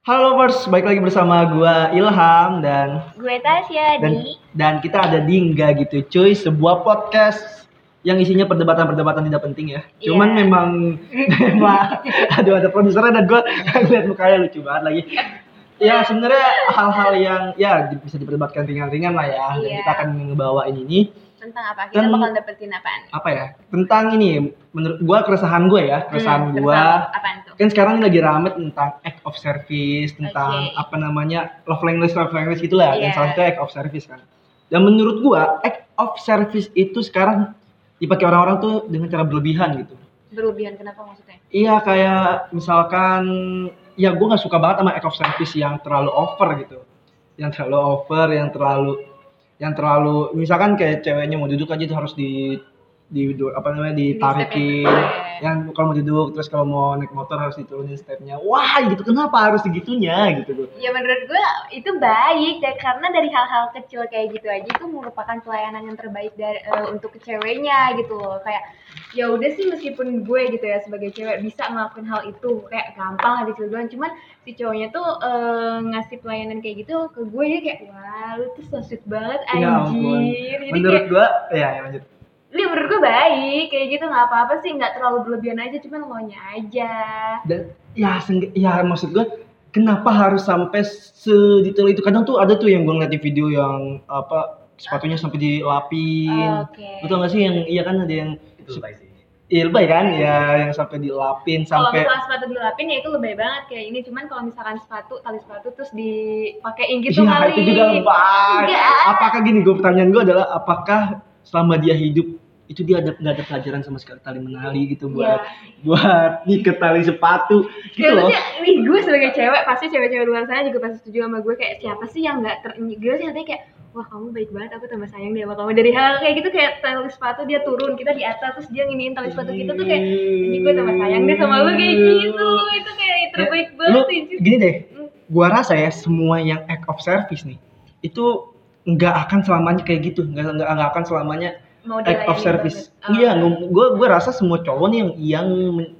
Halo Lovers, balik lagi bersama gua Ilham dan Gue Tasya dan di dan kita ada di Nggak gitu cuy, sebuah podcast yang isinya perdebatan-perdebatan tidak penting ya. Cuman Iya. memang memang aduh ada produsernya dan gua lihat mukanya lucu banget lagi. Ya sebenarnya hal-hal yang ya bisa diperdebatkan ringan-ringan lah ya. Dan Iya. kita akan ngebawain ini tentang apa? Kita Dan- bakal dapetin apaan? apa ya? Tentang ini menurut gua keresahan gue ya, keresahan Hmm, tuh? kan sekarang lagi rame tentang act of service tentang Oke. apa namanya love language love language gitu lah dan Iya. salah satunya act of service kan dan menurut gua act of service itu sekarang dipakai orang-orang tuh dengan cara berlebihan gitu Berlebihan kenapa maksudnya? iya kayak misalkan ya gua nggak suka banget sama act of service yang terlalu over gitu yang terlalu over yang terlalu yang terlalu misalkan kayak ceweknya mau duduk aja itu harus di di apa namanya ditarikin Di-stepin. yang kalau mau duduk terus kalau mau naik motor harus diturunin stepnya wah gitu kenapa harus segitunya gitu tuh Ya menurut gue itu baik dan karena dari hal-hal kecil kayak gitu aja itu merupakan pelayanan yang terbaik dari eh, untuk ceweknya gitu loh. Kayak ya udah sih meskipun gue gitu ya sebagai cewek bisa ngelakuin hal itu kayak gampang lah dicil doang cuman si cowoknya tuh eh, ngasih pelayanan kayak gitu ke gue jadi kayak wah lu tuh so sweet banget Ya ampun. anjir. Jadi menurut kayak gua ya, ya lanjut Iya menurut gue baik kayak gitu nggak apa-apa sih nggak terlalu berlebihan aja cuman maunya aja. Dan ya seng- ya maksud gua kenapa harus sampai sedetail itu? Kadang tuh ada tuh yang gua ngeliat di video yang apa sepatunya sampai dilapin. Oke. Betul nggak sih yang iya kan ada yang itu lebay sih. Iya lebay kan? Ya yang sampai dilapin kalau sampai misalkan sepatu dilapin ya itu lebih banget kayak ini. Cuman kalau misalkan sepatu tali sepatu terus dipakein gitu Iya, kali. itu juga lebay. Apakah gini, gue pertanyaan gue adalah apakah selama dia hidup itu dia ada nggak ada pelajaran sama sekali tali menali gitu buat Iya. buat ngiket tali sepatu gitu Ya, loh. nih gue sebagai cewek pasti cewek-cewek luar sana juga pasti setuju sama gue kayak siapa sih yang nggak ter gue sih katanya kayak wah kamu baik banget aku tambah sayang deh sama kamu dari hal kayak gitu kayak tali sepatu dia turun kita di atas terus dia nginiin tali sepatu kita tuh kayak ini gue tambah sayang deh sama lu kayak gitu itu kayak terbaik lu banget sih Jis. gini deh, Hmm. gua rasa ya semua yang act of service nih itu nggak akan selamanya kayak gitu, nggak nggak akan selamanya mau act of service. Oh. Iya, gue gue rasa semua cowok nih yang yang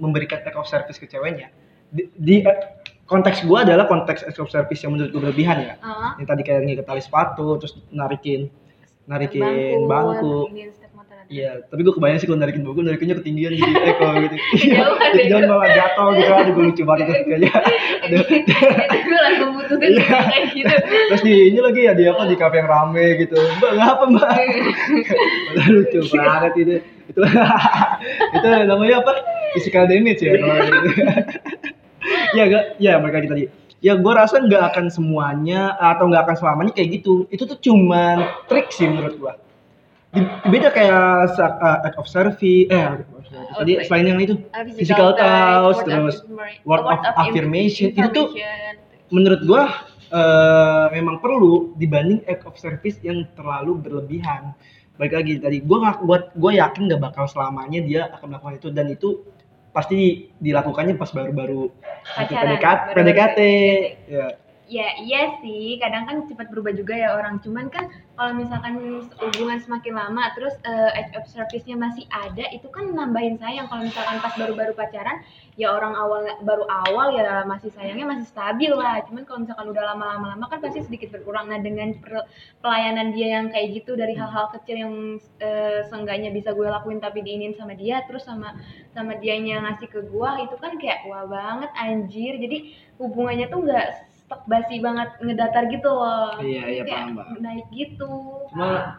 memberikan act of service ke ceweknya. Di, di- eh, konteks gue adalah konteks act of service yang menurut gue berlebihan ya. Ah. Yang tadi kayak ngikat tali sepatu, terus narikin narikin bangku. ada. Iya, tapi gue kebayang sih kalau narikin bangku, narikinnya ketinggian eh kalau gitu. Kejauhan deh. Ketinggian malah jatuh gitu, aduh gue lucu banget itu kayaknya. Aduh. gue langsung mutusin Iya. kayak gitu Terus di ini lagi ya di apa di kafe yang rame gitu. Mbak ngapa mbak? Lucu banget itu. Itu itu namanya apa? Physical damage ya kalau gitu. ya gak? Ya mereka tadi. Ya gue rasa nggak akan semuanya atau nggak akan selamanya kayak gitu. Itu tuh cuman trik sih menurut gue. Beda kayak uh, act of service, eh tadi Oke. selain yang itu Ah, physical touch, terus of- word of affirmation. Itu tuh menurut gua eh, memang perlu dibanding act of service yang terlalu berlebihan. Baik lagi tadi gua nggak buat gua yakin nggak bakal selamanya dia akan melakukan itu dan itu pasti dilakukannya pas baru-baru PDKT, baru-baru PDKT. Ya. Ya iya sih. Kadang kan cepat berubah juga ya orang. Cuman kan kalau misalkan hubungan semakin lama terus eh, act of service-nya masih ada itu kan nambahin sayang. Kalau misalkan pas baru-baru pacaran ya orang awal baru awal ya masih sayangnya masih stabil lah. Cuman kalau misalkan udah lama-lama lama kan pasti sedikit berkurang. Nah dengan pelayanan dia yang kayak gitu dari hal-hal kecil yang eh, seenggaknya bisa gue lakuin tapi diinin sama dia terus sama sama dianya ngasih ke gua itu kan kayak wah banget anjir. Jadi hubungannya tuh stok basi banget ngedatar gitu loh Iya, iya, paham, paham. naik gitu Cuma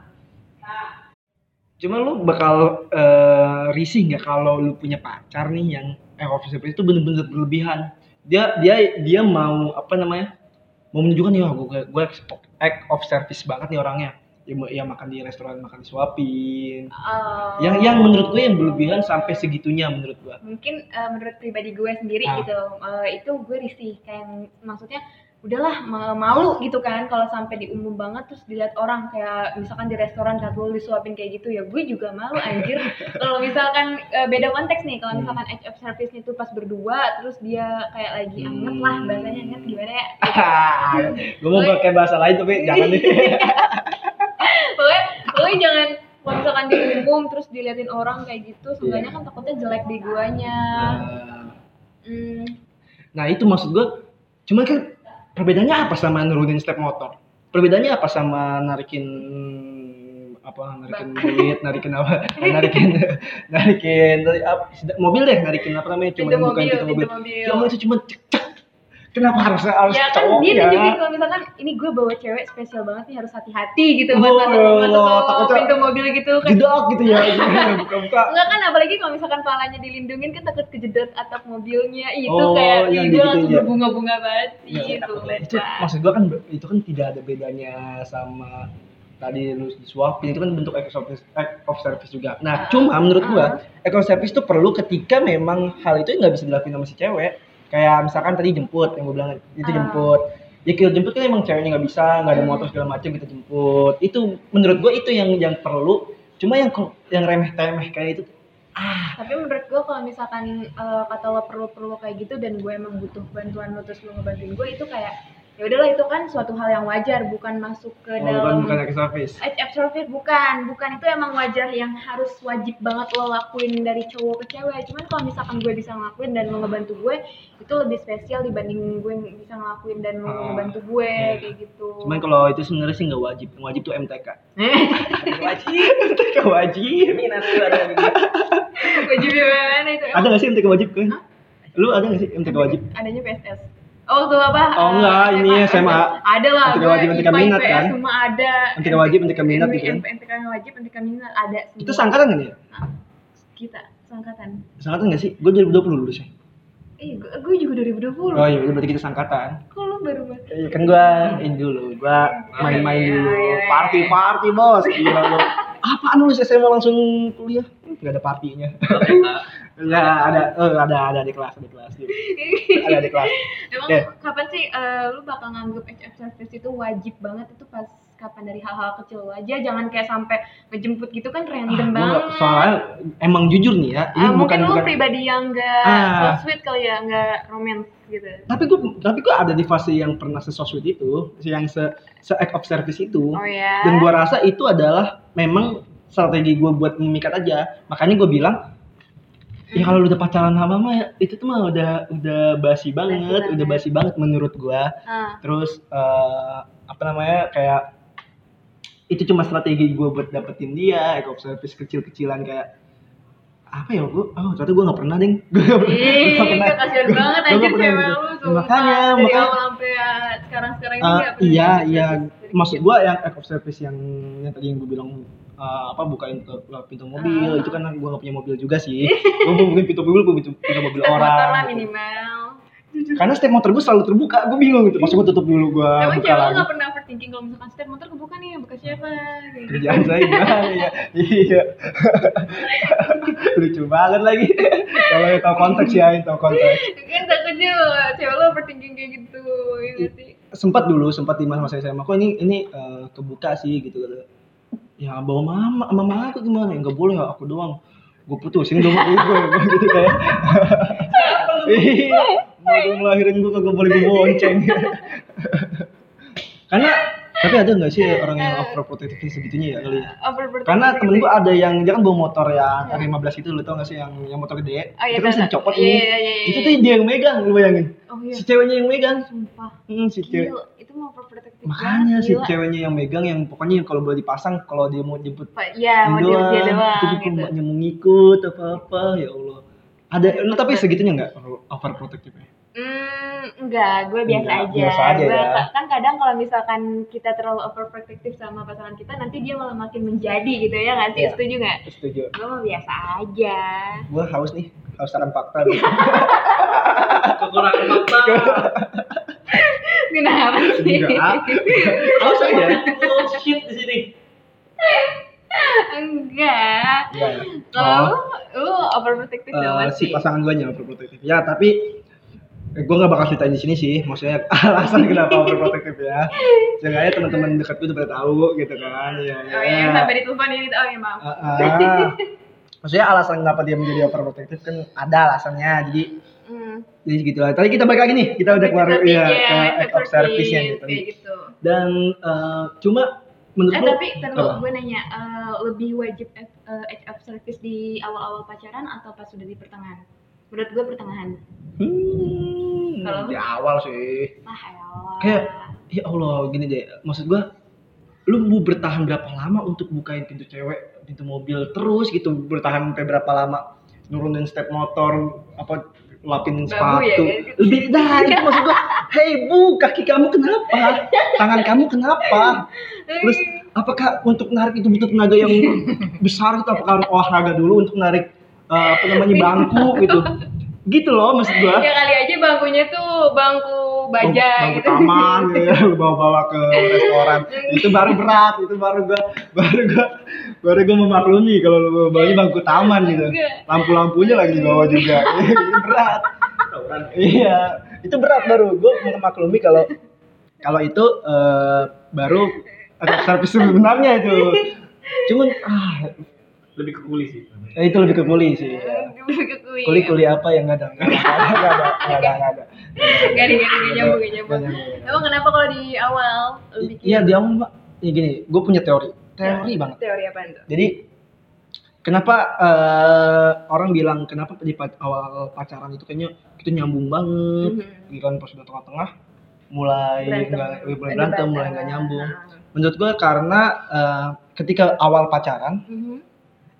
cuma lu bakal eh, risih nggak kalau lu punya pacar nih yang of service itu bener-bener berlebihan. Dia dia dia mau apa namanya? Mau menunjukkan ya gue gue act of service banget nih orangnya. Ya, ya makan di restoran makan disuapin. Eh, Yang yang menurut gue yang berlebihan sampai segitunya menurut gue. mungkin eh, menurut pribadi gue sendiri Ah. gitu eh, itu gue risih kayak maksudnya udahlah ma- malu gitu kan kalau sampai di umum banget terus dilihat orang kayak misalkan di restoran saat lu disuapin kayak gitu ya gue juga malu anjir kalau misalkan eh, beda konteks nih kalau Hmm. misalkan act of service itu pas berdua terus dia kayak lagi anget lah Hmm. bahasanya anget gimana ya gue mau pakai bahasa lain tapi jangan deh. pokoknya pokoknya jangan kalau misalkan di umum terus diliatin orang kayak gitu seenggaknya kan takutnya jelek di guanya Eh, hmm, Nah itu maksud gue Cuman kan perbedaannya apa sama nurunin step motor? Perbedaannya apa sama narikin apa narikin duit, narikin apa? narikin narikin dari apa, mobil deh, narikin apa namanya? Cuma bukan mobil, pintu mobil. mobil. Ya Allah itu cuma cek cek. Kenapa harus harus ya kan cowok dia ya? tunjukin kalau misalkan ini gue bawa cewek spesial banget nih harus hati-hati gitu Oh, pas masuk, masuk ke pintu mobil gitu kan Jedak gitu ya, buka-buka. Enggak kan apalagi kalau misalkan palanya dilindungin kan takut kejedot atap mobilnya itu Oh, kayak yang ih, gue gitu langsung ya. berbunga-bunga banget Ya, gitu itu maksud gua kan itu kan tidak ada bedanya sama tadi lu disuapin itu kan bentuk act of service, act of service juga. Nah, Ah, cuma menurut gua ah. act of service itu perlu ketika memang hal itu nggak bisa dilakuin sama si cewek. Kayak misalkan tadi jemput yang gua bilang itu Ah. jemput. Ya kita jemput kan emang ceweknya nggak bisa, nggak ada Hmm. motor segala macam kita jemput. Itu menurut gua itu yang yang perlu. Cuma yang yang remeh temeh kayak itu ah tapi menurut gue kalau misalkan eh, kata lo perlu-perlu kayak gitu dan gue emang butuh bantuan lo terus lo ngebantuin gue itu kayak ya udahlah itu kan suatu hal yang wajar bukan masuk ke oh, bukan dalam bukan act of service. Service bukan, bukan itu emang wajar yang harus wajib banget lo lakuin dari cowok ke cewek. Cuman kalau misalkan gue bisa ngelakuin dan lo ngebantu gue, itu lebih spesial dibanding gue bisa ngelakuin dan lo Ah, ngebantu gue iya. kayak gitu. Cuman kalau itu sebenarnya sih nggak wajib. Yang wajib tuh MTK. wajib MTK wajib. minat tuh ada begitu wajib gimana itu? Ada nggak sih MTK wajib kan? Lu ada nggak sih MTK wajib? Adanya PSS. Oh tuh apa? Oh, enggak, Eh, ini? SMA. Ada lah. Gue wajib, IPA, minat kan? Semua ada. MTK wajib, MTK minat gitu kan? MTK wajib, MTK minat ada. Semua. Itu sangkatan kan ya? Kita sangkatan. Sangkatan nggak sih? Gue 2020 lulusnya. Eh, gue, gue juga 2020. Oh iya, berarti kita sangkatan. Kok lu baru banget? Iya kan gua ini dulu, gua main-main iya, dulu, iya, iya. party-party bos, gila lu. Apaan lu SMA langsung kuliah? Gak ada partinya. Enggak ada, oh, ada ada di kelas, di kelas. Ada di kelas. Emang Oke. kapan sih eh, lu bakal nganggep HF service itu wajib banget itu pas kapan dari hal-hal kecil aja jangan kayak sampai ngejemput gitu kan Ah, random gua banget. soalnya emang jujur nih ya, ini Ah, bukan mungkin lu bukan pribadi yang enggak Ah. so sweet kali ya, enggak romance gitu. tapi gue tapi gue ada di fase yang pernah se sweet itu yang se se act of service itu Oh ya. dan gue rasa itu adalah memang strategi gue buat memikat aja makanya gue bilang ya kalau lu udah pacaran sama mah ya, itu tuh mah udah udah basi banget banget. udah basi banget menurut gue Ah, terus eh, apa namanya kayak itu cuma strategi gue buat dapetin dia of service kecil-kecilan kayak apa ya gue oh ternyata gue nggak pernah ding gue nggak pernah Ih, Gua nggak pernah. kasihan Gua- banget gua aja cewek gitu. lu sumpah. makanya Dari makanya awal sampai sekarang-sekarang ini Ah, nggak pernah iya iya maksud gua yang act of service yang yang tadi yang gue bilang uh, apa bukain ke ke pintu mobil. Ah. itu kan gua nggak punya mobil juga sih. Mau bukain pintu mobil gua pintu, pintu mobil Step motor lah orang gitu. minimal. karena step motor gua selalu terbuka. Gua bingung gitu. Masuk gua tutup dulu gua Emang buka cewek nggak pernah overthinking kalau misalkan step motor kebuka nih buka siapa? Kayak gitu. kerjaan saya gimana ya? Iya. Lucu banget lagi. Kalau yang tahu konteks ya yang tahu konteks. Kan takut juga cewek lo overthinking kayak gitu ya sih? sempat dulu sempat di masa SMA kok ini ini eh, kebuka sih gitu ya bawa mama mama aku gimana? Nggak boleh nggak aku doang. Gue putusin dong gue gitu kayak iya. Mau gue ngelahirin gue kagak boleh gue bonceng. Karena tapi ada nggak sih orang yang overprotective segitunya ya kali? Ya karena temen gue ada yang dia kan bawa motor ya R15 itu lu tau gak sih yang yang motor gede? Oh, iya, itu kan bisa dicopot tahu. ini. Iya, iya, iya, itu iya. tuh dia yang megang lu bayangin. Oh iya. Si ceweknya yang megang. Sumpah. Hmm, si cewek gila itu mau overprotective makanya si gila. ceweknya yang megang yang pokoknya kalau boleh dipasang kalau dia mau jemput ya mau ini dia itu doang gue gitu mbaknya mau ngikut apa apa ya allah ada lu tapi segitunya nggak overprotective ya Hmm, enggak, gue biasa Enggak, aja. biasa aja Gue ya. kan kadang kalau misalkan kita terlalu overprotective sama pasangan kita, nanti dia malah makin menjadi gitu ya nggak sih? Iya. Setuju nggak? setuju Gue mah biasa aja. gue haus nih haus akan fakta nih kekurangan fakta Kenapa sih? enggak haus aja bullshit di sini Enggak. Enggak ya? Kalau Oh. lu, overprotective Eh, banget si sih. pasangan gue nya overprotective ya tapi eh, gue nggak bakal ceritain di sini sih maksudnya alasan kenapa overprotective ya seenggaknya teman-teman dekat gue udah pada tahu gitu kan ya, ya. Oh iya, sampai ditelepon ini. Oh iya, maaf. Ah, ah. maksudnya alasan kenapa dia menjadi overprotective kan ada alasannya jadi Hmm. jadi gitu lah tadi kita balik lagi nih kita udah keluar Tapi ya, ya, ke act of service nya gitu gitu. dan eh, cuma menurut Eh lu tapi apa? gue nanya eh, lebih wajib eh, age of service di awal-awal pacaran atau pas sudah di pertengahan? Menurut gue pertengahan. Hmm, Kalau di awal sih. ah elah. Kayak ya Allah gini deh. Maksud gua lu mau bertahan berapa lama untuk bukain pintu cewek, pintu mobil terus gitu bertahan sampai berapa lama nurunin step motor apa lapin sepatu. ya, kan? Lebih dah itu maksud gua. Hei bu, kaki kamu kenapa? Tangan kamu kenapa? Terus apakah untuk narik itu butuh tenaga yang besar gitu? Apakah harus olahraga dulu untuk narik eh, apa namanya bangku gitu? Gitu loh maksud gua. ya kali aja bangkunya tuh bangku baja bangku gitu taman gitu ya, bawa-bawa ke restoran. itu baru berat, itu baru gua baru gua baru gua memaklumi kalau lu bawanya bangku taman gitu. Lampu-lampunya lagi dibawa juga. itu berat. Iya, itu berat baru gua memaklumi kalau kalau itu eh, baru ada servis sebenarnya itu. Cuman ah Lebih ke kuli sih. eh, itu lebih ke kuli sih. ya. Kekui. Kuli kuli apa yang nggak ada? Nggak ada, nggak ada, nggak ada, nggak ada. Gak ada, gak ada, gak nyambung, gak nyambung. Nyambung. Emang kenapa kalau di awal bikin Iya di awal mbak, ya gini, gue punya teori, teori banget. teori apa tuh? Jadi kenapa eh, orang bilang kenapa di awal pacaran itu kayaknya kita nyambung banget, Mhm. giliran pas udah tengah-tengah mulai nggak mulai Ada berantem, mulai nggak nyambung. Nah. Menurut gue karena eh, ketika awal pacaran Mhm.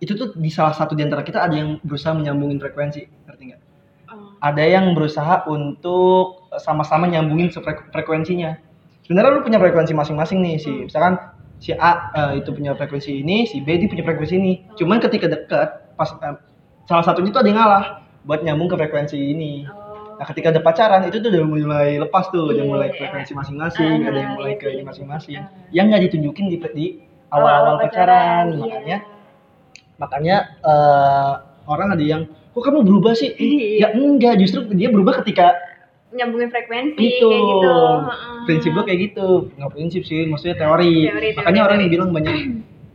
Itu tuh di salah satu di antara kita ada yang berusaha menyambungin frekuensi, ngerti nggak? Oh. ada yang berusaha untuk sama-sama nyambungin frekuensinya. Sebenarnya lu punya frekuensi masing-masing nih si Hmm. misalkan si A eh, itu punya frekuensi ini, si B dia punya frekuensi ini. Cuman ketika dekat pas eh, salah satunya itu ada yang ngalah buat nyambung ke frekuensi ini. Oh. Nah, ketika ada pacaran itu tuh udah mulai lepas tuh, udah Iya, mulai iya. frekuensi masing-masing, Ah, ada yang mulai iya ke masing-masing. Ah. Yang nggak ditunjukin di, di awal-awal pacaran, iya. makanya makanya eh, orang ada yang kok kamu berubah sih? Iya. ya enggak, justru dia berubah ketika nyambungin frekuensi itu kayak gitu. Prinsip gue kayak gitu nggak prinsip sih maksudnya teori, Teori, makanya teori, orang yang bilang banyak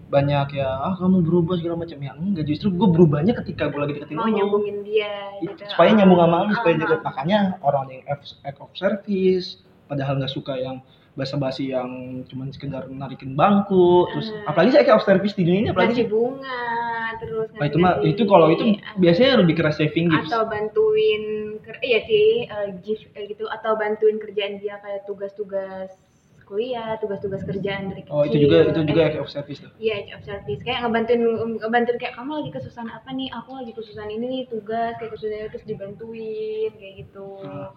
banyak ya ah kamu berubah segala macam ya enggak justru gue berubahnya ketika gue lagi deketin lu. nyambungin dia gitu. supaya nyambung sama lu supaya Ah, deket ah. makanya orang yang act of service padahal nggak suka yang basa-basi yang cuman sekedar narikin bangku terus Ah. apalagi act of service di dunia ini apalagi sih bunga terus nah, itu mah itu kalau itu ah, biasanya lebih ke saving gifts atau bantuin iya sih eh, gift kayak gitu atau bantuin kerjaan dia kayak tugas-tugas kuliah, tugas-tugas kerjaan dari kecil. oh itu juga itu juga act of service tuh Iya, act of service. Kayak ngebantuin ngebantuin kayak kamu lagi kesusahan apa nih? Aku lagi kesusahan ini nih tugas kayak kesusahan terus dibantuin kayak gitu. Hmm.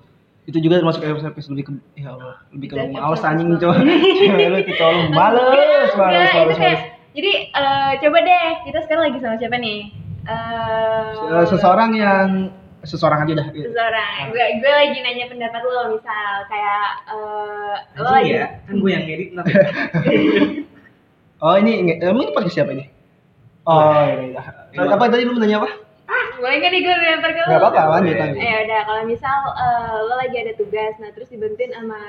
Itu juga termasuk service lebih ke ya Allah lebih ke males anjing coba cewek lu lu males males males males. jadi eh, coba deh kita sekarang lagi sama siapa nih? Eh, Eh, seseorang yang seseorang aja dah. Seseorang. Gue gue lagi nanya pendapat lo misal kayak eh, lo lagi ya, kan gue yang ngedit nanti. oh ini emang ini pakai siapa ini? Oh ini dah apa tadi lu nanya apa boleh nggak nih gue lempar ke lo? nggak apa-apa lanjut Boleh. lanjut Eh udah kalau misal eh, lo lagi ada tugas, nah terus dibantuin sama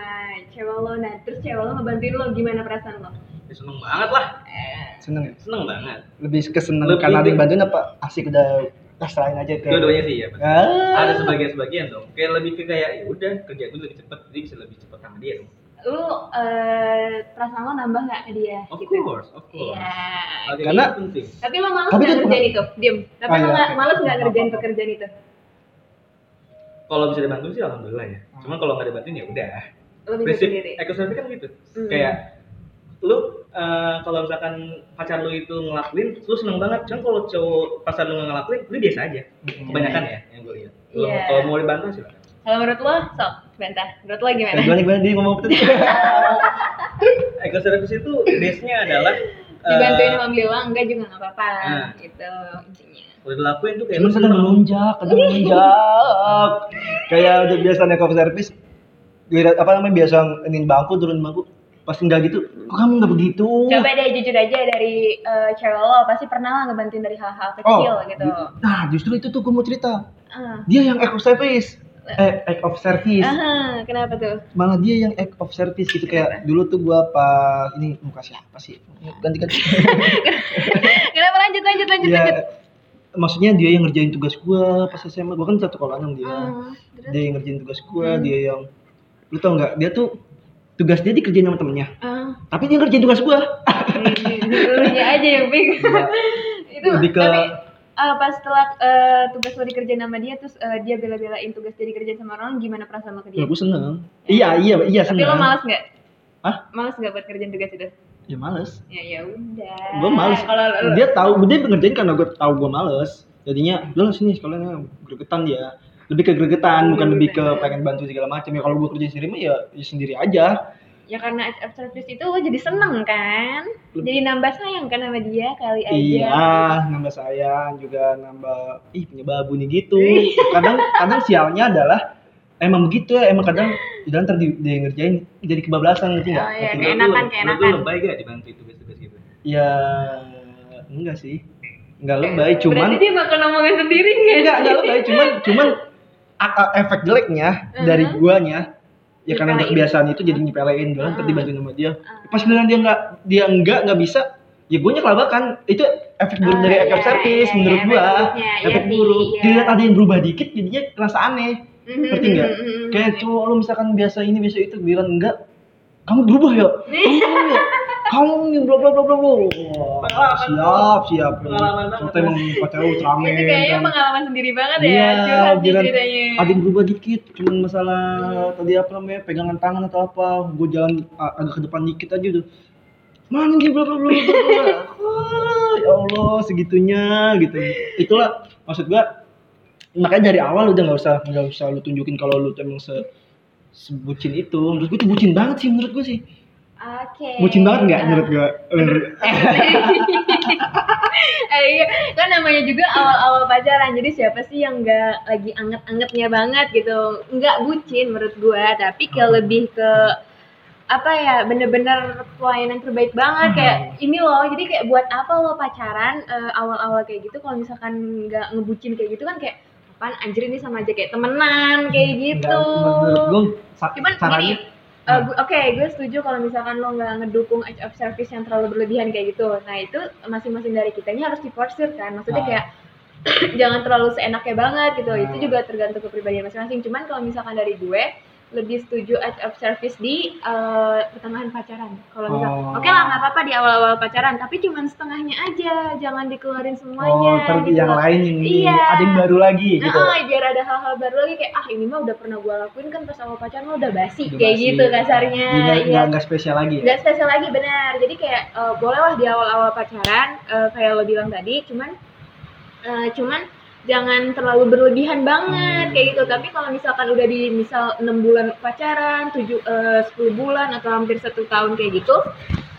cewek lo, nah terus cewek lo ngebantuin lo gimana perasaan lo? Ya, seneng banget lah, seneng ya seneng banget. lebih keseneng Lebih karena ada yang bantuin apa asik udah selain aja ke Dua-duanya sih ya. Ah. Ada sebagian-sebagian dong. Kayak lebih ke kayak ya udah kerja gue lebih cepet, jadi bisa lebih cepet sama dia dong. Lo eh, perasaan lo nambah nggak ke dia? Of gitu? course, of course. Iya. Hal kayak Karena- gitu penting. Tapi lo males Tapi nggak itu- ngerjain itu? Diem. Tapi Ah, lo iya, oke. males nggak ngerjain pekerjaan itu? Kalau bisa dibantu sih alhamdulillah ya. Cuman kalau nggak dibantuin ya udah. Prinsip sendiri. ekoservis kan gitu. Hmm. Kayak lu eh, kalau misalkan pacar lu itu ngelakuin, lu seneng banget. Cuman kalau cowok pacar lu nggak ngelakuin, lu biasa aja. Kebanyakan ya yang gue lihat. Kalau Iya. kalau mau dibantu silakan. Kalau menurut lo, sok, bentar. Menurut lo gimana? Eh, gimana gimana dia ngomong apa tadi Ekoservis itu base-nya adalah eh, Dibantuin sama beli uang, enggak juga nggak apa-apa. Nah. Gitu intinya. Kalau dilakuin tuh kayak lu kadang seneng. melunjak, kadang melunjak. Kayak udah biasa naik coffee service, gue apa namanya biasa ini bangku turun bangku, pasti enggak gitu. Kok kamu enggak begitu? Coba deh jujur aja dari eh, cewek lo, pasti pernah lah ngebantuin dari hal-hal kecil gitu. Nah, justru itu tuh gue mau cerita. Ah. Dia yang service. Eh, act of service. Aha, kenapa tuh? Malah dia yang act of service gitu kayak dulu tuh gua pas ini muka siapa sih? Ganti ganti. Kenapa lanjut lanjut lanjut ya, lanjut? maksudnya dia yang ngerjain tugas gua pas SMA. Gua kan satu sama dia. Terus? Dia yang ngerjain tugas gua, Hmm. dia yang lu tau nggak? Dia tuh tugas dia dikerjain sama temennya. Ah, Tapi dia ngerjain tugas gua. dulunya aja yang. Iya. itu Lebih ke- tapi eh, pas setelah eh, tugas lo dikerjain sama dia terus eh, dia bela-belain tugas dia dikerjain sama orang gimana perasaan lo ke dia? Ya, gue seneng. Iya, iya, iya Tapi lo seneng. malas nggak? Hah? Malas nggak buat kerjain tugas itu? Ya males. Ya ya udah. Gue males. Kalau Dia tahu, dia ngerjain karena gue tahu gue males. Jadinya, udah lah sini sekalian ya, gregetan dia. Lebih ke gregetan, bukan lebih ke pengen bantu segala macam. Ya kalau gue kerjain sendiri mah ya, ya sendiri aja. Ya karena HF service itu lo jadi seneng kan? Jadi nambah sayang kan sama dia kali aja. Iya, nambah sayang juga nambah ih punya babu nih gitu. Kadang kadang sialnya adalah emang begitu ya, emang kadang udah ntar di, dia ngerjain jadi kebablasan ngerti nggak? Oh, iya, keenakan, keenakan. menurut lu lebay gak dibantu tugas-tugas gitu? Ya enggak sih. Enggak lebay, cuman Berarti dia bakal ngomongin sendiri nggak? enggak enggak lebay, cuman cuman efek jeleknya dari Mhm. guanya ya karena udah kebiasaan itu jadi nyepelein doang Mhm. dibantuin sama dia. Pas beneran dia enggak dia enggak enggak bisa ya gue kelabakan itu efek buruk Oh, dari iya, efek service iya, menurut iya, efek buruknya, iya efek buruk iya. dilihat ada yang berubah dikit jadinya kerasa aneh Mhm, ngerti nggak mhm, mhm. kayak cowok lu misalkan biasa ini biasa itu bilang enggak kamu berubah ya kamu ya kamu nih bla bla bla bla bla siap siap Pengalaman banget. emang pacar lu ceramah Itu kayaknya kan. pengalaman sendiri banget ya, Iya, curhat nih ceritanya. ada yang berubah dikit, cuman masalah tadi apa namanya pegangan tangan atau apa, gue jalan agak ke depan dikit aja udah mana dia bla bla bla bla. Wah, ya Allah segitunya gitu. Itulah maksud gua makanya dari awal udah nggak usah nggak usah lu tunjukin kalau lu tuh emang se sebucin itu menurut gue tuh bucin banget sih menurut gue sih Oke. bucin banget nggak menurut gue eh, iya. kan namanya juga awal-awal pacaran jadi siapa sih yang nggak lagi anget-angetnya banget gitu? Nggak bucin menurut gua tapi Hmm. kayak lebih ke apa ya bener-bener pelayanan terbaik banget. Kayak Hmm. ini loh jadi kayak buat apa lo pacaran eh, awal-awal kayak gitu? Kalau misalkan nggak ngebucin kayak gitu kan kayak apaan? Anjir ini sama aja kayak temenan kayak gitu. Menurut gue cuman caranya gini uh, oke gue setuju kalau misalkan lo nggak ngedukung edge of service yang terlalu berlebihan kayak gitu. Nah itu masing-masing dari kitanya harus diforsir kan. Maksudnya Ah. kayak jangan terlalu seenaknya banget gitu. Ah. itu juga tergantung kepribadian masing-masing. Cuman kalau misalkan dari gue lebih setuju edge of service di uh, pertengahan pacaran kalau misal Oh. oke lah nggak apa-apa di awal-awal pacaran tapi cuman setengahnya aja jangan dikeluarin oh semuanya ntar gitu yang lain ini Iya. ada yang baru lagi gitu Nah, ah, biar ada hal-hal baru lagi kayak ah ini mah udah pernah gue lakuin kan pas awal pacaran lo udah basi Udah kayak basi. gitu kasarnya iya nggak nggak spesial lagi ya? nggak spesial lagi benar jadi kayak eh, bolehlah di awal-awal pacaran eh, kayak lo bilang tadi cuman eh, cuman jangan terlalu berlebihan banget Hmm. kayak gitu tapi kalau misalkan udah di misal enam bulan pacaran tujuh eh, 10 bulan atau hampir satu tahun kayak gitu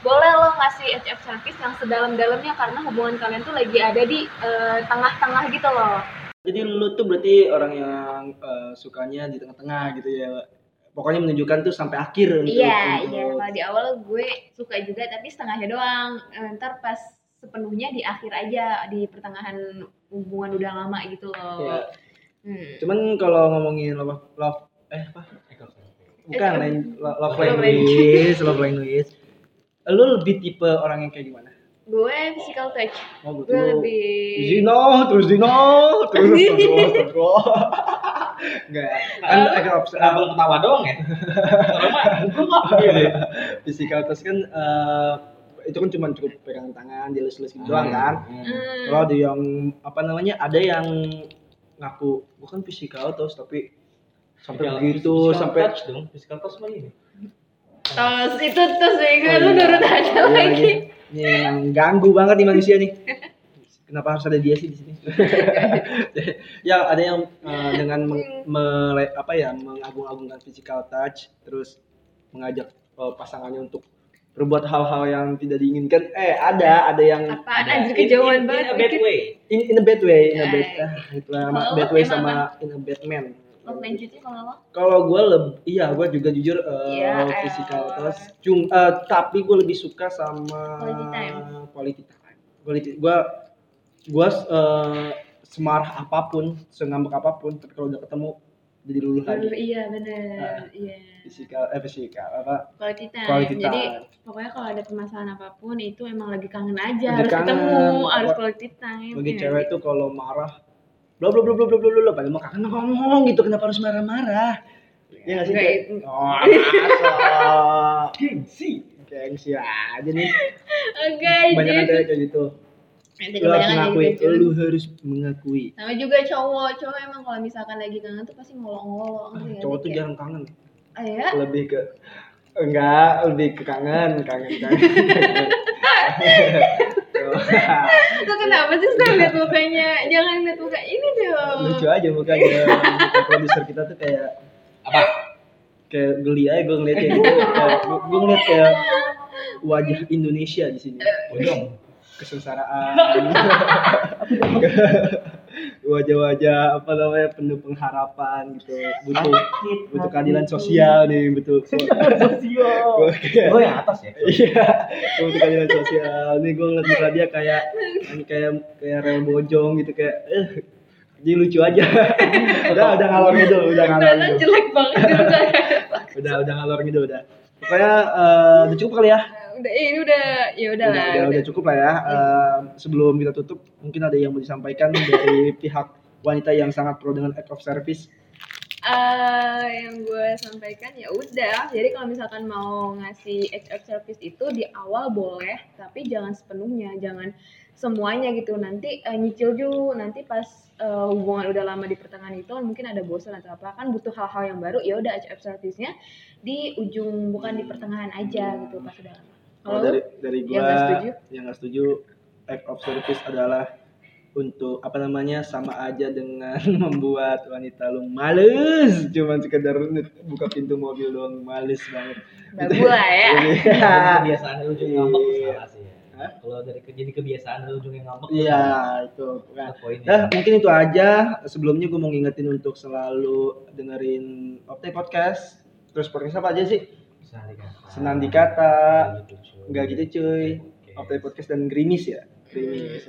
boleh lo ngasih HF service yang sedalam-dalamnya karena hubungan kalian tuh lagi ada di eh, tengah-tengah gitu loh Jadi lu tuh berarti orang yang eh, sukanya di tengah-tengah gitu ya. Pokoknya menunjukkan tuh sampai akhir untuk- Iya, iya. Kalau di awal gue suka juga, tapi setengahnya doang. Ntar pas sepenuhnya di akhir aja, di pertengahan hubungan udah lama gitu loh. Iya. Hmm. Cuman kalau ngomongin love, love eh apa? Bukan Eh, lain love, love Love language, love language. Lu lebih tipe orang yang kayak gimana? Gue physical touch. Oh, Gue lebih. Zino, terus Zino, terus terus terus. Enggak, kan agak obs- Kenapa lu ketawa doang ya? Kalau mah gue nggak gitu. physical touch kan eh, itu kan cuma cukup pegangan tangan, dilus-lus gitu doang kan. Hmm. Kalau ada yang apa namanya, ada yang ngaku bukan physical touch tapi sampai begitu sampai touch dong, physical touch mah ini. Tos itu tos ya gue Oh, lu iya. nurut aja Iya, lagi. Ini, ini yang ganggu banget nih manusia nih. Kenapa harus ada dia sih di sini? ya ada yang eh, dengan meng- mele- apa ya mengagung-agungkan physical touch, terus mengajak eh, pasangannya untuk berbuat hal-hal yang tidak diinginkan. Eh ada, ada yang Apaan Ada. anjir kejauhan In- in- banget. In a bad way. in, in a bad way, in a bad, Ay. ah, itulah sama bad lo way sama in a bad man. Love language kalau lo? Kalau gue lebih, iya gue juga jujur eh, Iya, physical elah. touch. Cum, eh, tapi gue lebih suka sama Quality time. Quality time. Quality, gue gue eh, semarah apa pun, sengambek apa pun, tapi kalau udah ketemu jadi luluh lagi. Iya bener. Ah. Iya. Physical, eh physical apa? Quality time. Quality Jadi time. pokoknya kalau ada permasalahan apa pun itu emang lagi kangen aja, Lagi harus kangen. ketemu, harus quality time. Bagi ya. cewek tuh kalau marah, bla bla bla bla bla bla bla, padahal mau kangen ngomong gitu, kenapa harus marah-marah? Iya nggak sih? Kayak, oh, masa? Gengsi. Gengsi aja nih. Oke, banyak jadi ada kayak gitu Harus kebanyakan mengakui becun. lu harus mengakui sama juga cowok cowok emang kalau misalkan lagi kangen tuh pasti ngolong-ngolong ngerti nggak cowok sih? tuh Kayak, jarang kangen ah ya lebih ke enggak lebih ke kangen kangen kangen Lu kenapa sih sekarang lihat mukanya? Jangan lihat muka ini dong. lucu aja mukanya produser kita tuh kayak Apa? kayak geli aja gue ngeliatnya gitu. gue ngeliat kayak wajah Indonesia di sini Bojong. Kesengsaraan wajah-wajah apa namanya penuh pengharapan gitu. Butuh butuh keadilan sosial nih betul Sosial. Oh yang atas ya? iya gue butuh keadilan sosial. Nih gue ngeliat muka dia kayak ini kayak kayak rel bojong gitu kayak eh jadi lucu aja. Udah udah ngalor gitu udah ngalor gitu jelek banget. Udah udah ngalor gitu udah. Pokoknya eh, udah cukup kali ya Udah eh, ini udah ya udah udah, lah. udah, udah cukup lah ya. Eh, sebelum kita tutup, mungkin ada yang mau disampaikan dari pihak wanita yang sangat pro dengan act of service. Eh, yang gue sampaikan ya udah. Jadi kalau misalkan mau ngasih of service itu di awal boleh, tapi jangan sepenuhnya, jangan semuanya gitu. Nanti eh, nyicil dulu, nanti pas eh, hubungan udah lama di pertengahan itu mungkin ada bosan atau apa kan butuh hal-hal yang baru. Ya udah of service-nya di ujung bukan di pertengahan aja gitu pas udah lama. Kalau dari dari gua yang nggak setuju? yang nggak setuju act of service adalah untuk apa namanya sama aja dengan membuat wanita lu males cuman sekedar buka pintu mobil doang males banget babu lah ya. Iya. kebiasaan lu juga ngambek salah sih ya. Kalau dari jadi kebiasaan lu juga ngambek. Iya, itu poinnya. Nah, mungkin itu aja. Sebelumnya gue mau ngingetin untuk selalu dengerin Opte Podcast. Terus podcast apa aja sih? Senang dikata. Gitu. Enggak gitu cuy. Oke. Opte Podcast dan Grimis ya. Grimis.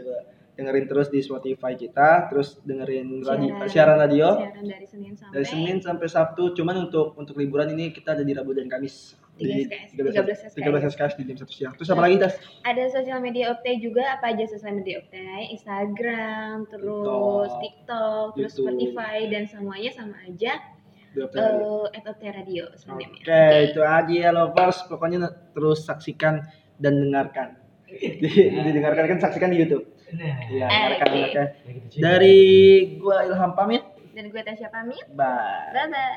Dengerin terus di Spotify kita, terus dengerin radio, Siaran. siaran radio Siaran dari Senin sampai dari Senin sampai Sabtu. Cuman untuk untuk liburan ini kita ada di Rabu dan Kamis. 13 di 13 13 SKS di jam 1 siang. Terus apa lagi, Tas? ada sosial media Opte juga apa aja sosial media Opte Instagram terus TikTok, TikTok terus YouTube. Spotify dan semuanya sama aja Radio. eh at Opte Radio Oke, itu aja ya lovers. Pokoknya terus saksikan dan dengarkan. Di- Didengarkan kan saksikan di YouTube. Nah, Iya, Eh, dengarkan. dengarkan. Dari gua Ilham pamit. dan gue Tasya pamit Bye. bye bye